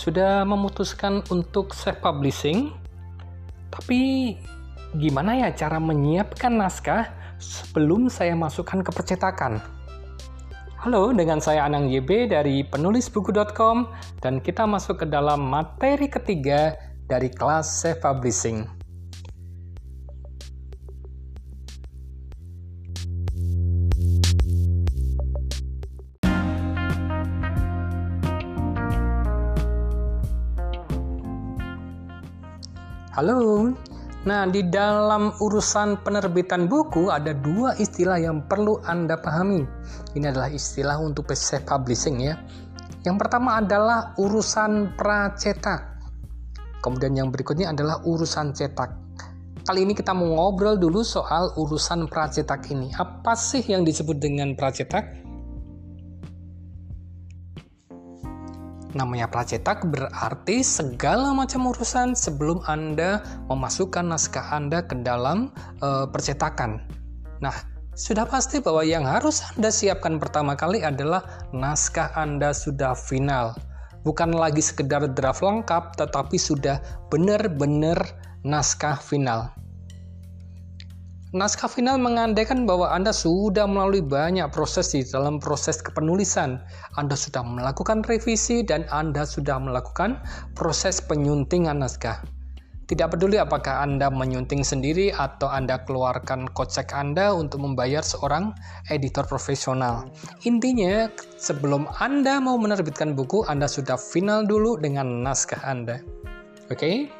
sudah memutuskan untuk self-publishing, tapi gimana ya cara menyiapkan naskah sebelum saya masukkan ke percetakan? Halo, dengan saya Anang YB dari penulisbuku.com dan kita masuk ke dalam materi ketiga dari kelas self-publishing. Halo. Nah, di dalam urusan penerbitan buku ada dua istilah yang perlu Anda pahami. Ini adalah istilah untuk self publishing ya. Yang pertama adalah urusan pracetak. Kemudian yang berikutnya adalah urusan cetak. Kali ini kita mau ngobrol dulu soal urusan pracetak ini. Apa sih yang disebut dengan pracetak? Namanya pracetak berarti segala macam urusan sebelum Anda memasukkan naskah Anda ke dalam e, percetakan. Nah, sudah pasti bahwa yang harus Anda siapkan pertama kali adalah naskah Anda sudah final. Bukan lagi sekedar draft lengkap, tetapi sudah benar-benar naskah final. Naskah final mengandaikan bahwa Anda sudah melalui banyak proses di dalam proses kepenulisan. Anda sudah melakukan revisi dan Anda sudah melakukan proses penyuntingan naskah. Tidak peduli apakah Anda menyunting sendiri atau Anda keluarkan kocek Anda untuk membayar seorang editor profesional. Intinya, sebelum Anda mau menerbitkan buku, Anda sudah final dulu dengan naskah Anda. Oke? Okay?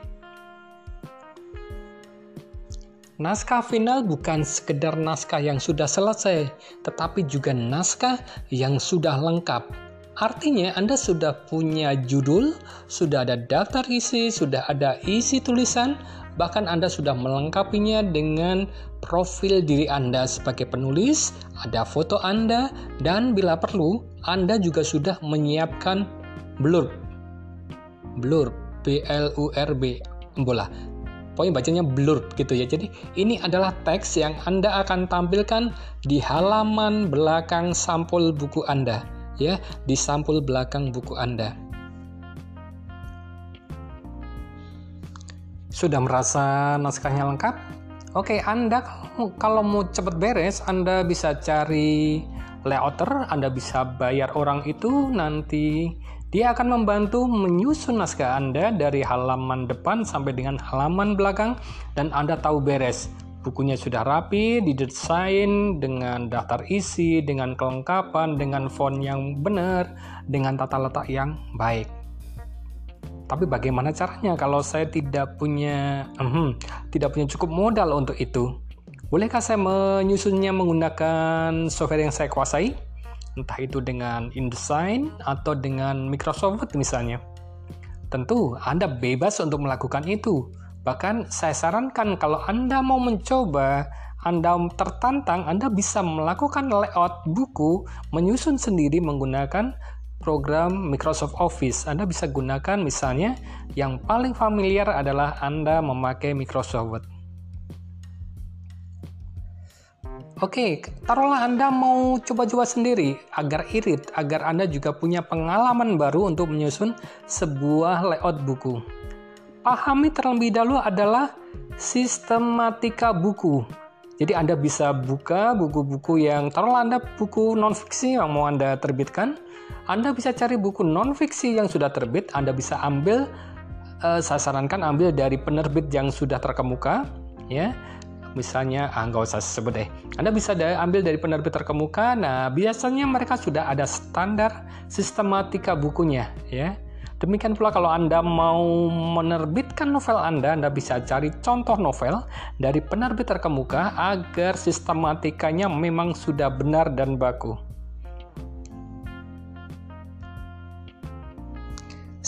Naskah final bukan sekedar naskah yang sudah selesai, tetapi juga naskah yang sudah lengkap. Artinya Anda sudah punya judul, sudah ada daftar isi, sudah ada isi tulisan, bahkan Anda sudah melengkapinya dengan profil diri Anda sebagai penulis, ada foto Anda, dan bila perlu, Anda juga sudah menyiapkan blurb. Blurb, B-L-U-R-B, bola pokoknya bacanya blurb gitu ya. Jadi ini adalah teks yang Anda akan tampilkan di halaman belakang sampul buku Anda ya, di sampul belakang buku Anda. Sudah merasa naskahnya lengkap? Oke, Anda kalau mau cepat beres, Anda bisa cari layouter, Anda bisa bayar orang itu nanti dia akan membantu menyusun naskah Anda dari halaman depan sampai dengan halaman belakang dan Anda tahu beres. Bukunya sudah rapi, didesain dengan daftar isi, dengan kelengkapan, dengan font yang benar, dengan tata letak yang baik. Tapi bagaimana caranya kalau saya tidak punya uh, tidak punya cukup modal untuk itu? Bolehkah saya menyusunnya menggunakan software yang saya kuasai? Entah itu dengan InDesign atau dengan Microsoft Word misalnya. Tentu Anda bebas untuk melakukan itu. Bahkan saya sarankan kalau Anda mau mencoba, Anda tertantang, Anda bisa melakukan layout buku, menyusun sendiri menggunakan program Microsoft Office. Anda bisa gunakan misalnya yang paling familiar adalah Anda memakai Microsoft Word. Oke, taruhlah Anda mau coba-coba sendiri agar irit, agar Anda juga punya pengalaman baru untuk menyusun sebuah layout buku. Pahami terlebih dahulu adalah sistematika buku. Jadi Anda bisa buka buku-buku yang taruhlah Anda buku non-fiksi yang mau Anda terbitkan. Anda bisa cari buku non-fiksi yang sudah terbit, Anda bisa ambil uh, saya sarankan ambil dari penerbit yang sudah terkemuka ya misalnya ah, nggak usah sebut deh. Anda bisa ambil dari penerbit terkemuka. Nah biasanya mereka sudah ada standar sistematika bukunya ya. Demikian pula kalau Anda mau menerbitkan novel Anda, Anda bisa cari contoh novel dari penerbit terkemuka agar sistematikanya memang sudah benar dan baku.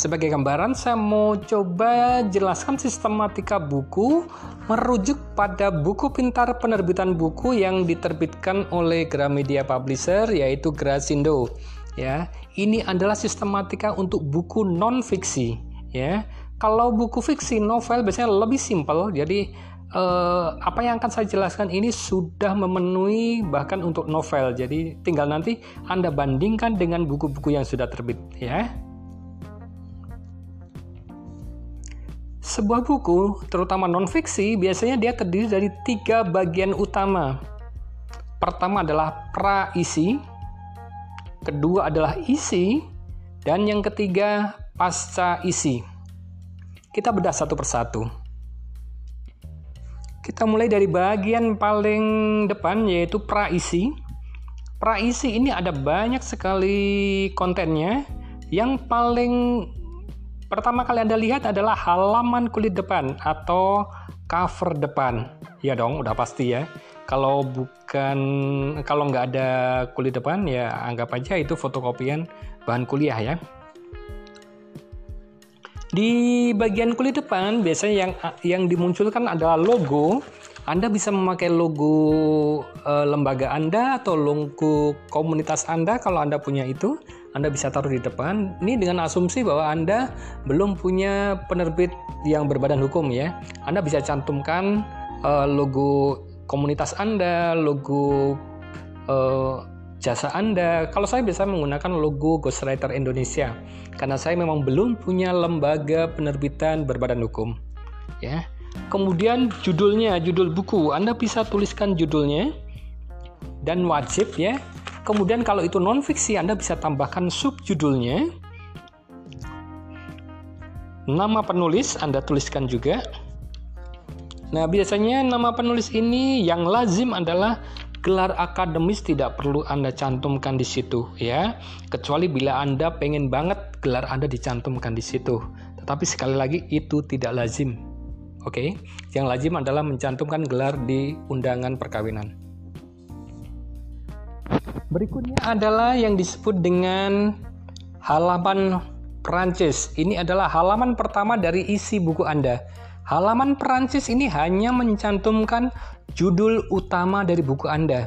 Sebagai gambaran, saya mau coba jelaskan sistematika buku merujuk pada buku pintar penerbitan buku yang diterbitkan oleh Gramedia Publisher yaitu Grasindo. Ya, ini adalah sistematika untuk buku non fiksi. Ya, kalau buku fiksi novel biasanya lebih simpel. Jadi eh, apa yang akan saya jelaskan ini sudah memenuhi bahkan untuk novel. Jadi tinggal nanti Anda bandingkan dengan buku-buku yang sudah terbit. Ya. Sebuah buku, terutama non-fiksi, biasanya dia terdiri dari tiga bagian utama. Pertama adalah pra-isi, kedua adalah isi, dan yang ketiga pasca isi. Kita bedah satu persatu. Kita mulai dari bagian paling depan yaitu pra-isi. Pra-isi ini ada banyak sekali kontennya. Yang paling Pertama kali Anda lihat adalah halaman kulit depan atau cover depan. Ya dong, udah pasti ya. Kalau bukan, kalau nggak ada kulit depan ya anggap aja itu fotokopian bahan kuliah ya. Di bagian kulit depan biasanya yang yang dimunculkan adalah logo. Anda bisa memakai logo e, lembaga Anda atau logo komunitas Anda kalau Anda punya itu anda bisa taruh di depan. Ini dengan asumsi bahwa Anda belum punya penerbit yang berbadan hukum ya. Anda bisa cantumkan uh, logo komunitas Anda, logo uh, jasa Anda. Kalau saya bisa menggunakan logo Ghostwriter Indonesia karena saya memang belum punya lembaga penerbitan berbadan hukum. Ya. Kemudian judulnya, judul buku. Anda bisa tuliskan judulnya dan wajib ya Kemudian kalau itu non fiksi Anda bisa tambahkan subjudulnya. Nama penulis Anda tuliskan juga. Nah, biasanya nama penulis ini yang lazim adalah gelar akademis tidak perlu Anda cantumkan di situ ya. Kecuali bila Anda pengen banget gelar Anda dicantumkan di situ. Tetapi sekali lagi itu tidak lazim. Oke, okay? yang lazim adalah mencantumkan gelar di undangan perkawinan. Berikutnya adalah yang disebut dengan halaman Perancis. Ini adalah halaman pertama dari isi buku Anda. Halaman Perancis ini hanya mencantumkan judul utama dari buku Anda.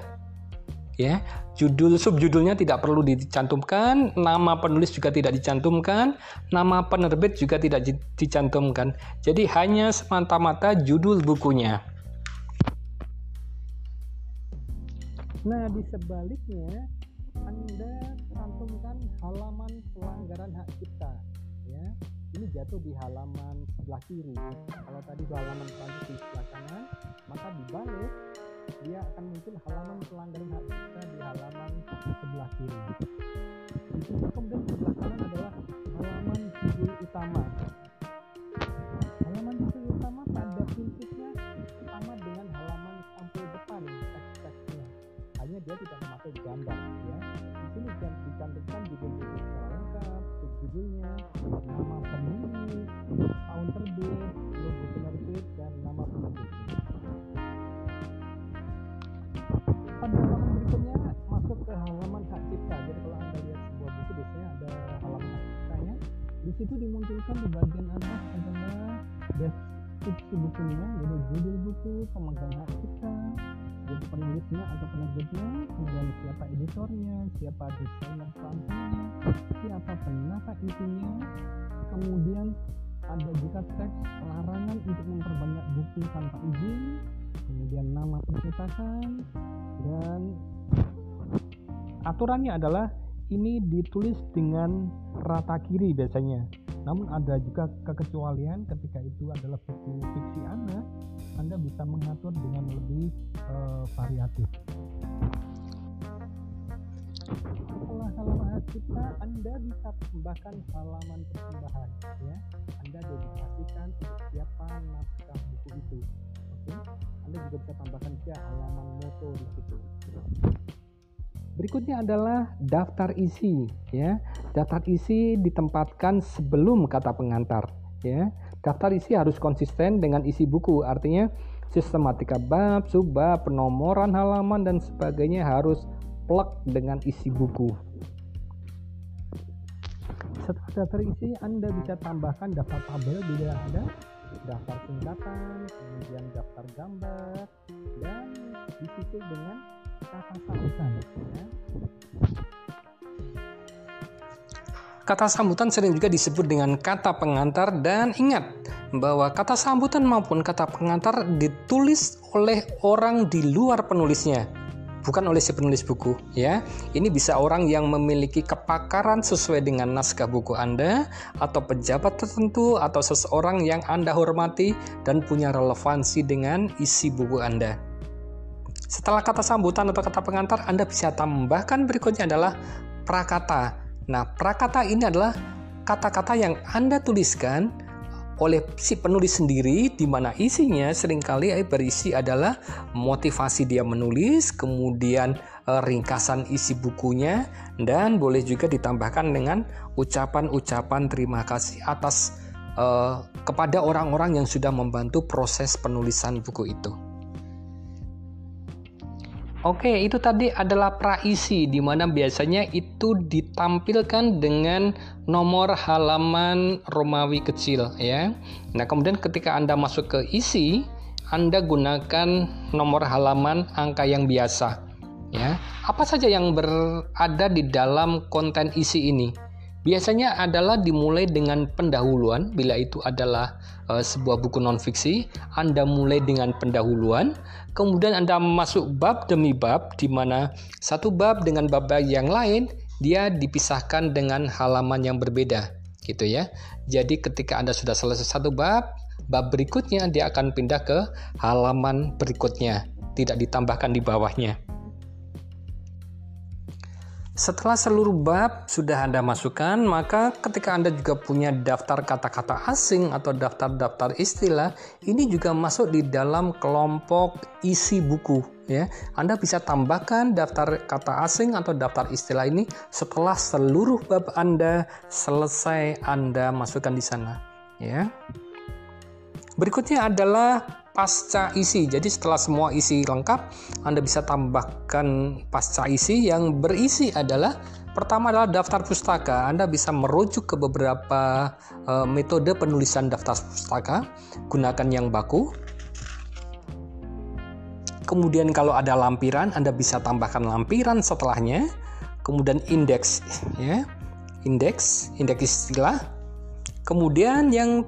Ya, judul subjudulnya tidak perlu dicantumkan, nama penulis juga tidak dicantumkan, nama penerbit juga tidak dicantumkan. Jadi hanya semata-mata judul bukunya. Nah, di sebaliknya Anda cantumkan halaman pelanggaran hak cipta ya. Ini jatuh di halaman sebelah kiri. Kalau tadi di halaman Prancis di sebelah kanan, maka di balik dia akan muncul halaman pelanggaran hak cipta di halaman sebelah kiri. Kemudian sebelah kanan adalah halaman judul utama. Halaman judul utama pada prinsipnya sama dia tidak memakai gambar ya. Di sini dicantumkan judul-judul secara lengkap subjudulnya nama penulis tahun terbit logo penerbit dan nama penerbit. Pada halaman berikutnya masuk ke halaman hak cipta. Jadi kalau anda lihat sebuah buku biasanya ada halaman hak ciptanya. Di situ dimunculkan di bagian atas adalah deskripsi bukunya jadi judul buku pemegang hak penulisnya atau penerbitnya kemudian siapa editornya siapa desainer sampulnya siapa penata isinya kemudian ada juga teks larangan untuk memperbanyak buku tanpa izin kemudian nama percetakan dan aturannya adalah ini ditulis dengan rata kiri biasanya. Namun ada juga kekecualian ketika itu adalah buku fiksi anak anda bisa mengatur dengan lebih uh, variatif. Setelah halaman kita, Anda bisa tambahkan halaman persembahan, ya. Anda dedikasikan untuk siapa naskah buku itu. Oke, Anda juga bisa tambahkan juga halaman moto di situ. Berikutnya adalah daftar isi, ya. Daftar isi ditempatkan sebelum kata pengantar, ya. Daftar isi harus konsisten dengan isi buku, artinya sistematika bab, subbab, penomoran halaman dan sebagainya harus plek dengan isi buku. Setelah daftar isi, Anda bisa tambahkan daftar tabel bila ada daftar singkatan, kemudian daftar gambar, dan disusul dengan kata sambutan. Ya. Kata sambutan sering juga disebut dengan kata pengantar dan ingat bahwa kata sambutan maupun kata pengantar ditulis oleh orang di luar penulisnya. bukan oleh si penulis buku ya. Ini bisa orang yang memiliki kepakaran sesuai dengan naskah buku Anda atau pejabat tertentu atau seseorang yang Anda hormati dan punya relevansi dengan isi buku Anda. Setelah kata sambutan atau kata pengantar, Anda bisa tambahkan berikutnya adalah prakata. Nah, prakata ini adalah kata-kata yang Anda tuliskan oleh si penulis sendiri di mana isinya sering kali berisi adalah motivasi dia menulis, kemudian eh, ringkasan isi bukunya dan boleh juga ditambahkan dengan ucapan-ucapan terima kasih atas uh, kepada orang-orang yang sudah membantu proses penulisan buku itu. Oke, itu tadi adalah praisi di mana biasanya itu ditampilkan dengan nomor halaman Romawi kecil ya. Nah, kemudian ketika Anda masuk ke isi, Anda gunakan nomor halaman angka yang biasa ya. Apa saja yang berada di dalam konten isi ini? Biasanya adalah dimulai dengan pendahuluan bila itu adalah uh, sebuah buku non fiksi, Anda mulai dengan pendahuluan, kemudian Anda masuk bab demi bab di mana satu bab dengan bab yang lain dia dipisahkan dengan halaman yang berbeda gitu ya. Jadi ketika Anda sudah selesai satu bab, bab berikutnya dia akan pindah ke halaman berikutnya, tidak ditambahkan di bawahnya. Setelah seluruh bab sudah Anda masukkan, maka ketika Anda juga punya daftar kata-kata asing atau daftar-daftar istilah, ini juga masuk di dalam kelompok isi buku ya. Anda bisa tambahkan daftar kata asing atau daftar istilah ini setelah seluruh bab Anda selesai Anda masukkan di sana ya. Berikutnya adalah pasca isi. Jadi setelah semua isi lengkap, Anda bisa tambahkan pasca isi yang berisi adalah pertama adalah daftar pustaka. Anda bisa merujuk ke beberapa uh, metode penulisan daftar pustaka, gunakan yang baku. Kemudian kalau ada lampiran, Anda bisa tambahkan lampiran setelahnya. Kemudian indeks ya. Indeks, indeks istilah. Kemudian yang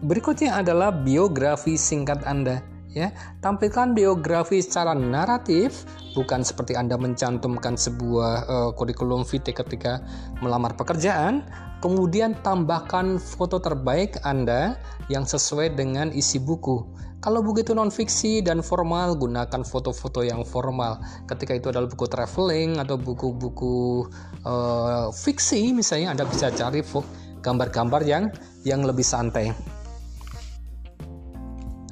Berikutnya adalah biografi singkat Anda. Ya, tampilkan biografi secara naratif, bukan seperti Anda mencantumkan sebuah uh, kurikulum vitae ketika melamar pekerjaan. Kemudian tambahkan foto terbaik Anda yang sesuai dengan isi buku. Kalau begitu non fiksi dan formal, gunakan foto-foto yang formal. Ketika itu adalah buku traveling atau buku-buku uh, fiksi, misalnya Anda bisa cari gambar-gambar yang yang lebih santai.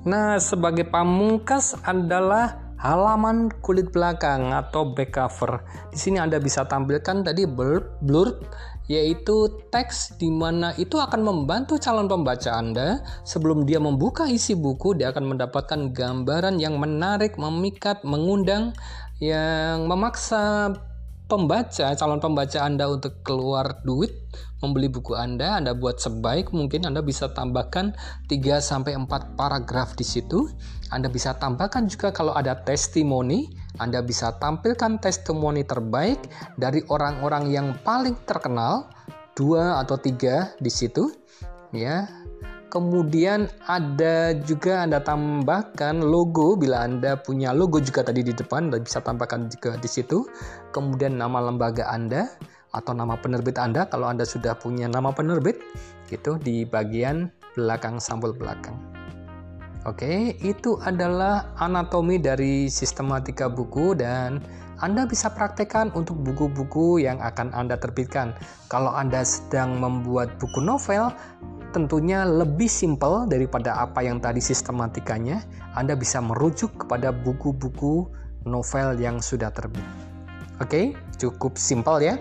Nah, sebagai pamungkas adalah halaman kulit belakang atau back cover. Di sini Anda bisa tampilkan tadi blurb yaitu teks di mana itu akan membantu calon pembaca Anda sebelum dia membuka isi buku dia akan mendapatkan gambaran yang menarik, memikat, mengundang yang memaksa pembaca, calon pembaca Anda untuk keluar duit membeli buku Anda, Anda buat sebaik mungkin Anda bisa tambahkan 3 sampai 4 paragraf di situ. Anda bisa tambahkan juga kalau ada testimoni, Anda bisa tampilkan testimoni terbaik dari orang-orang yang paling terkenal, dua atau tiga di situ, ya Kemudian ada juga Anda tambahkan logo bila Anda punya logo juga tadi di depan Anda bisa tambahkan juga di situ. Kemudian nama lembaga Anda atau nama penerbit Anda kalau Anda sudah punya nama penerbit gitu di bagian belakang sampul belakang. Oke, itu adalah anatomi dari sistematika buku dan anda bisa praktekkan untuk buku-buku yang akan Anda terbitkan. Kalau Anda sedang membuat buku novel, tentunya lebih simpel daripada apa yang tadi sistematikanya. Anda bisa merujuk kepada buku-buku novel yang sudah terbit. Oke, cukup simpel ya.